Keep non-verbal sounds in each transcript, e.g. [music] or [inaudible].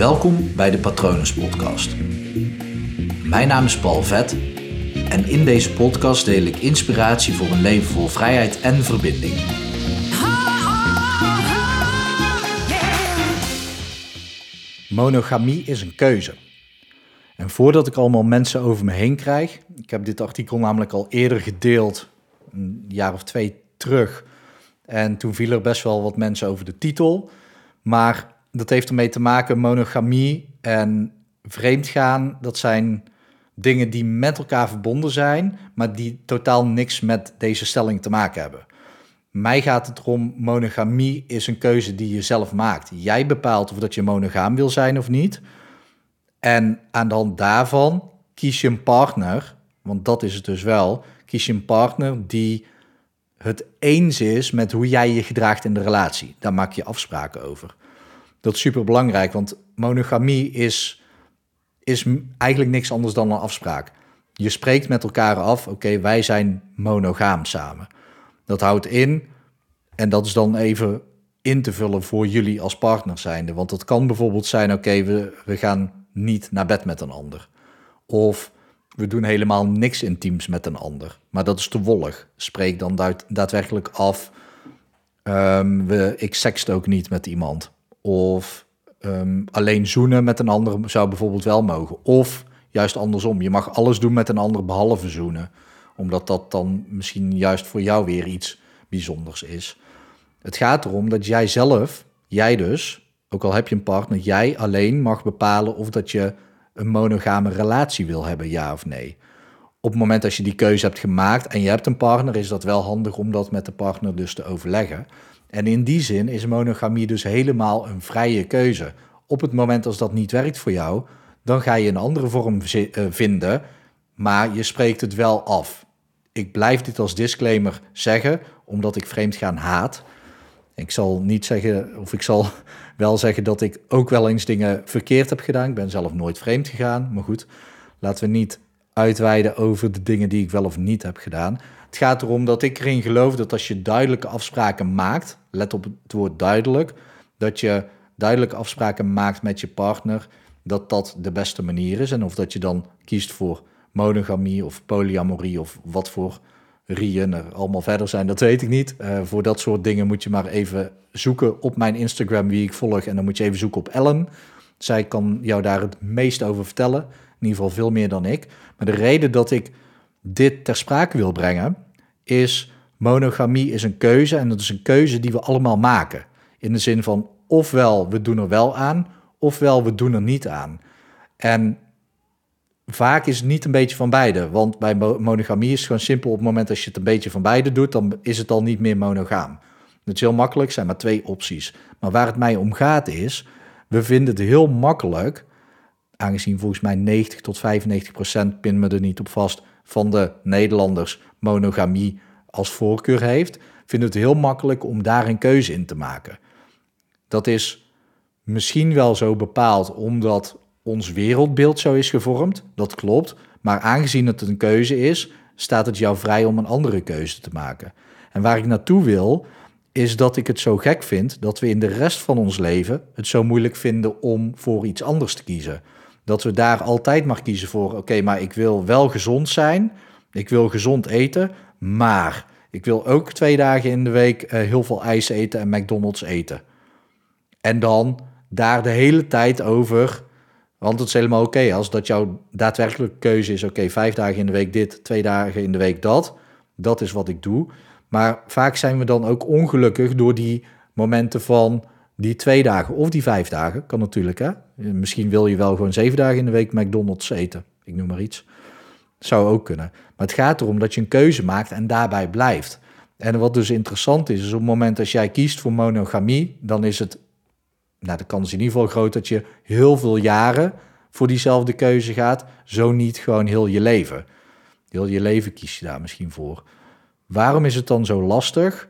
Welkom bij de Patronus Podcast. Mijn naam is Paul Vet en in deze podcast deel ik inspiratie voor een leven vol vrijheid en verbinding. Monogamie is een keuze. En voordat ik allemaal mensen over me heen krijg, ik heb dit artikel namelijk al eerder gedeeld, een jaar of twee terug. En toen viel er best wel wat mensen over de titel. Maar dat heeft ermee te maken, monogamie en vreemdgaan, dat zijn dingen die met elkaar verbonden zijn, maar die totaal niks met deze stelling te maken hebben. Mij gaat het erom, monogamie is een keuze die je zelf maakt. Jij bepaalt of dat je monogaam wil zijn of niet. En aan de hand daarvan kies je een partner, want dat is het dus wel, kies je een partner die het eens is met hoe jij je gedraagt in de relatie. Daar maak je afspraken over. Dat is super belangrijk, want monogamie is, is eigenlijk niks anders dan een afspraak. Je spreekt met elkaar af, oké, wij zijn monogaam samen. Dat houdt in, en dat is dan even in te vullen voor jullie als partner zijnde. Want het kan bijvoorbeeld zijn, oké, we, we gaan niet naar bed met een ander. Of we doen helemaal niks intiems met een ander. Maar dat is te wollig. Spreek dan daadwerkelijk af, um, we, ik sext ook niet met iemand. Of um, alleen zoenen met een ander zou bijvoorbeeld wel mogen. Of juist andersom, je mag alles doen met een ander behalve zoenen. Omdat dat dan misschien juist voor jou weer iets bijzonders is. Het gaat erom dat jij zelf, jij dus, ook al heb je een partner, jij alleen mag bepalen of dat je een monogame relatie wil hebben, ja of nee. Op het moment dat je die keuze hebt gemaakt en je hebt een partner, is dat wel handig om dat met de partner dus te overleggen. En in die zin is monogamie dus helemaal een vrije keuze. Op het moment als dat niet werkt voor jou, dan ga je een andere vorm eh, vinden, maar je spreekt het wel af. Ik blijf dit als disclaimer zeggen, omdat ik vreemdgaan haat. Ik zal niet zeggen, of ik zal [laughs] wel zeggen dat ik ook wel eens dingen verkeerd heb gedaan. Ik ben zelf nooit vreemd gegaan, maar goed, laten we niet uitweiden over de dingen die ik wel of niet heb gedaan. Het gaat erom dat ik erin geloof dat als je duidelijke afspraken maakt, let op het woord duidelijk, dat je duidelijke afspraken maakt met je partner, dat dat de beste manier is. En of dat je dan kiest voor monogamie of polyamorie of wat voor rieën er allemaal verder zijn, dat weet ik niet. Uh, voor dat soort dingen moet je maar even zoeken op mijn Instagram wie ik volg. En dan moet je even zoeken op Ellen. Zij kan jou daar het meest over vertellen. In ieder geval veel meer dan ik. Maar de reden dat ik dit ter sprake wil brengen, is monogamie is een keuze. En dat is een keuze die we allemaal maken. In de zin van ofwel we doen er wel aan, ofwel we doen er niet aan. En vaak is het niet een beetje van beide. Want bij monogamie is het gewoon simpel. Op het moment dat je het een beetje van beide doet, dan is het al niet meer monogaam. Het is heel makkelijk, zijn maar twee opties. Maar waar het mij om gaat is, we vinden het heel makkelijk, aangezien volgens mij 90 tot 95 procent, pin me er niet op vast, van de Nederlanders monogamie als voorkeur heeft, vinden het heel makkelijk om daar een keuze in te maken. Dat is misschien wel zo bepaald omdat ons wereldbeeld zo is gevormd, dat klopt. Maar aangezien het een keuze is, staat het jou vrij om een andere keuze te maken. En waar ik naartoe wil, is dat ik het zo gek vind dat we in de rest van ons leven het zo moeilijk vinden om voor iets anders te kiezen. Dat we daar altijd maar kiezen voor, oké, maar ik wil wel gezond zijn, ik wil gezond eten, maar ik wil ook twee dagen in de week uh, heel veel ijs eten en McDonald's eten. En dan daar de hele tijd over want het is helemaal oké als dat jouw daadwerkelijke keuze is: oké, vijf dagen in de week dit, twee dagen in de week dat. Dat is wat ik doe. Maar vaak zijn we dan ook ongelukkig door die momenten van die twee dagen of die vijf dagen. Kan natuurlijk, hè? Misschien wil je wel gewoon zeven dagen in de week McDonald's eten. Ik noem maar iets. Zou ook kunnen. Maar het gaat erom dat je een keuze maakt en daarbij blijft. En wat dus interessant is, is op het moment dat jij kiest voor monogamie, dan is het nou, de kans in ieder geval groot dat je heel veel jaren voor diezelfde keuze gaat. Zo niet gewoon heel je leven. Heel je leven kies je daar misschien voor. Waarom is het dan zo lastig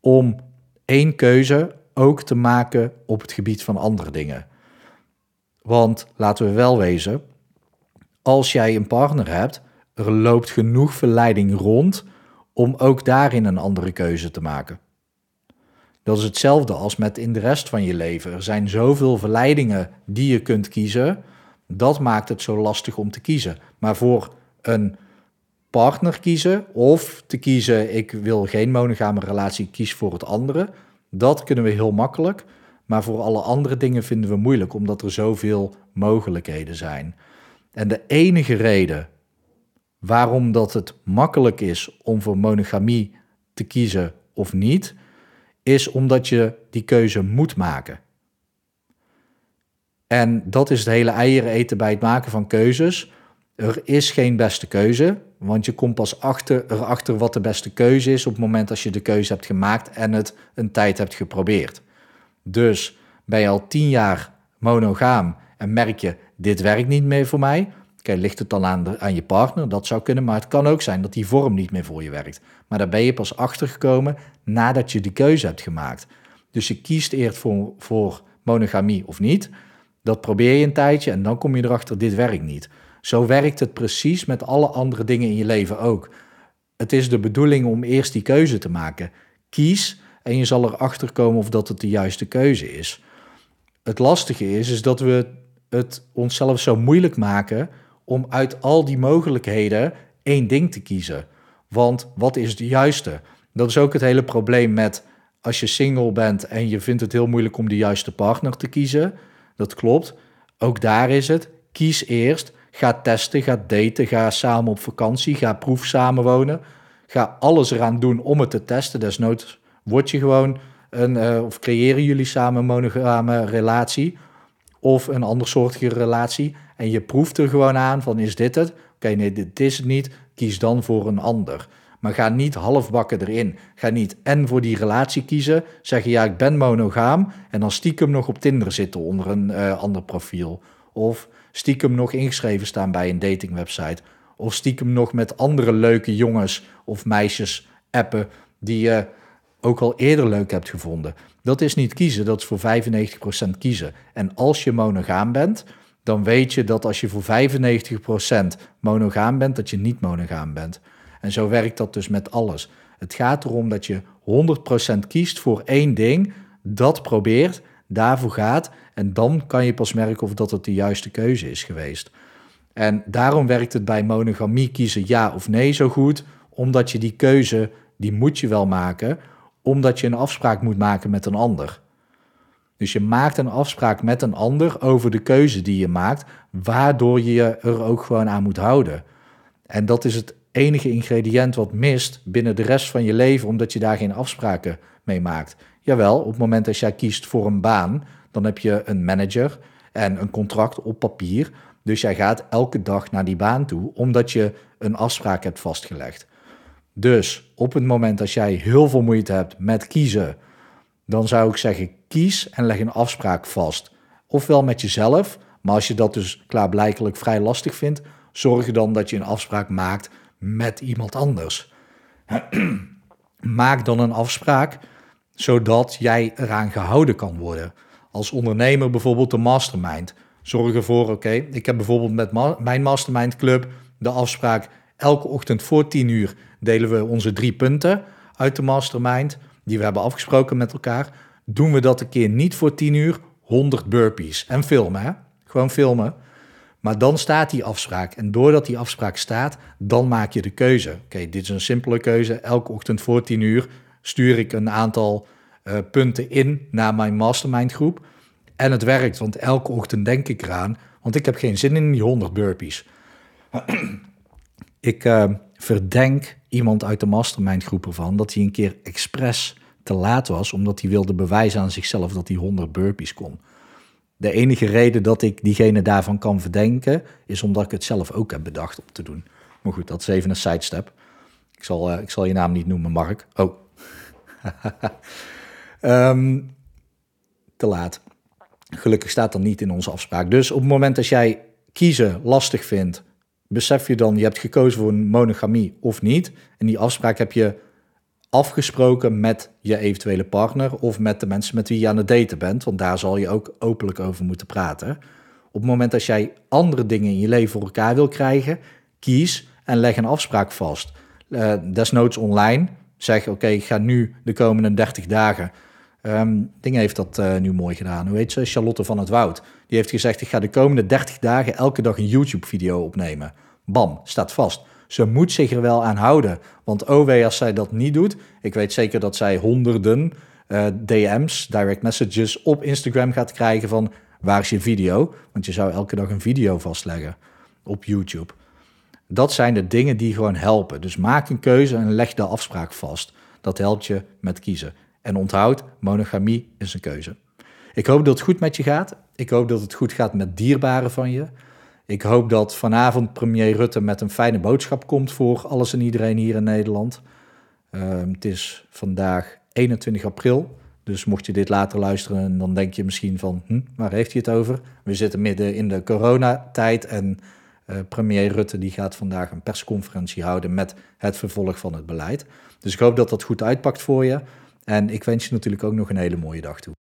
om één keuze ook te maken op het gebied van andere dingen? Want laten we wel wezen, als jij een partner hebt, er loopt genoeg verleiding rond om ook daarin een andere keuze te maken. Dat is hetzelfde als met in de rest van je leven. Er zijn zoveel verleidingen die je kunt kiezen. Dat maakt het zo lastig om te kiezen. Maar voor een partner kiezen of te kiezen, ik wil geen monogame relatie, kies voor het andere. Dat kunnen we heel makkelijk. Maar voor alle andere dingen vinden we moeilijk, omdat er zoveel mogelijkheden zijn. En de enige reden waarom dat het makkelijk is om voor monogamie te kiezen of niet, is omdat je die keuze moet maken. En dat is het hele eieren eten bij het maken van keuzes. Er is geen beste keuze, want je komt pas achter, erachter wat de beste keuze is op het moment als je de keuze hebt gemaakt en het een tijd hebt geprobeerd. Dus ben je al tien jaar monogaam en merk je, dit werkt niet meer voor mij, ligt het dan aan, de, aan je partner? Dat zou kunnen, maar het kan ook zijn dat die vorm niet meer voor je werkt. Maar daar ben je pas achter gekomen nadat je die keuze hebt gemaakt. Dus je kiest eerst voor monogamie of niet. Dat probeer je een tijdje en dan kom je erachter, dit werkt niet. Zo werkt het precies met alle andere dingen in je leven ook. Het is de bedoeling om eerst die keuze te maken. Kies en je zal erachter komen of dat het de juiste keuze is. Het lastige is, is dat we het onszelf zo moeilijk maken om uit al die mogelijkheden één ding te kiezen. Want wat is de juiste? Dat is ook het hele probleem met als je single bent en je vindt het heel moeilijk om de juiste partner te kiezen. Dat klopt. Ook daar is het. Kies eerst. Ga testen, ga daten, ga samen op vakantie, ga proef samenwonen. Ga alles eraan doen om het te testen. Desnoods word je gewoon een, uh, of creëren jullie samen een monogame relatie of een andersoortige relatie. En je proeft er gewoon aan van is dit het? Oké, nee, dit is het niet. Kies dan voor een ander. Maar ga niet halfbakken erin. Ga niet en voor die relatie kiezen. Zeggen ja, ik ben monogaam. En dan stiekem nog op Tinder zitten onder een uh, ander profiel. Of stiekem nog ingeschreven staan bij een datingwebsite. Of stiekem nog met andere leuke jongens of meisjes appen die je ook al eerder leuk hebt gevonden. Dat is niet kiezen, dat is voor 95% kiezen. En als je monogaam bent, dan weet je dat als je voor 95% monogaam bent, dat je niet monogaam bent. En zo werkt dat dus met alles. Het gaat erom dat je 100% kiest voor één ding, dat probeert, daarvoor gaat en dan kan je pas merken of dat het de juiste keuze is geweest. En daarom werkt het bij monogamie kiezen ja of nee zo goed, omdat je die keuze, die moet je wel maken, omdat je een afspraak moet maken met een ander. Dus je maakt een afspraak met een ander over de keuze die je maakt, waardoor je je er ook gewoon aan moet houden. En dat is het enige ingrediënt wat mist binnen de rest van je leven, omdat je daar geen afspraken mee maakt. Jawel, op het moment dat jij kiest voor een baan, dan heb je een manager en een contract op papier. Dus jij gaat elke dag naar die baan toe, omdat je een afspraak hebt vastgelegd. Dus op het moment dat jij heel veel moeite hebt met kiezen, dan zou ik zeggen: kies en leg een afspraak vast. Ofwel met jezelf, maar als je dat dus klaarblijkelijk vrij lastig vindt, zorg dan dat je een afspraak maakt met iemand anders. Maak dan een afspraak zodat jij eraan gehouden kan worden. Als ondernemer bijvoorbeeld de mastermind. Zorg ervoor, oké, ik heb bijvoorbeeld met mijn mastermind club de afspraak elke ochtend voor 10 uur delen we onze drie punten uit de mastermind die we hebben afgesproken met elkaar. Doen we dat een keer niet voor 10 uur, 100 burpees. En filmen, hè? Gewoon filmen. Maar dan staat die afspraak. En doordat die afspraak staat, dan maak je de keuze. Oké, dit is een simpele keuze. Elke ochtend voor 10 uur stuur ik een aantal uh, punten in naar mijn mastermind groep. En het werkt, want elke ochtend denk ik eraan. Want ik heb geen zin in die 100 burpees. [clears throat] ik uh, verdenk iemand uit de mastermind groep ervan dat hij een keer expres te laat was, omdat hij wilde bewijzen aan zichzelf dat hij 100 burpees kon. De enige reden dat ik diegene daarvan kan verdenken, is omdat ik het zelf ook heb bedacht om te doen. Maar goed, dat is even een sidestep. Ik zal, uh, ik zal je naam niet noemen, Mark. Oh. um, [laughs] te laat. Gelukkig staat dat niet in onze afspraak. Dus op het moment dat jij kiezen lastig vindt, besef je dan, je hebt gekozen voor een monogamie of niet. En die afspraak heb je afgesproken met je eventuele partner of met de mensen met wie je aan het daten bent, want daar zal je ook openlijk over moeten praten. Op het moment dat jij andere dingen in je leven voor elkaar wil krijgen, kies en leg een afspraak vast. Uh, desnoods online. Zeg, oké, ik ga nu de komende 30 dagen Um, Dingen heeft dat uh, nu mooi gedaan. Hoe heet ze? Charlotte van het Woud. Die heeft gezegd: Ik ga de komende 30 dagen elke dag een YouTube-video opnemen. Bam, staat vast. Ze moet zich er wel aan houden. Want oh als zij dat niet doet. Ik weet zeker dat zij honderden uh, DM's, direct messages op Instagram gaat krijgen van waar is je video? Want je zou elke dag een video vastleggen op YouTube. Dat zijn de dingen die gewoon helpen. Dus maak een keuze en leg de afspraak vast. Dat helpt je met kiezen. En onthoud, monogamie is een keuze. Ik hoop dat het goed met je gaat. Ik hoop dat het goed gaat met dierbaren van je. Ik hoop dat vanavond premier Rutte met een fijne boodschap komt voor alles en iedereen hier in Nederland. Uh, het is vandaag 21 april. Dus mocht je dit later luisteren, dan denk je misschien van, hm, waar heeft hij het over? We zitten midden in de coronatijd en uh, premier Rutte die gaat vandaag een persconferentie houden met het vervolg van het beleid. Dus ik hoop dat dat goed uitpakt voor je. En ik wens je natuurlijk ook nog een hele mooie dag toe.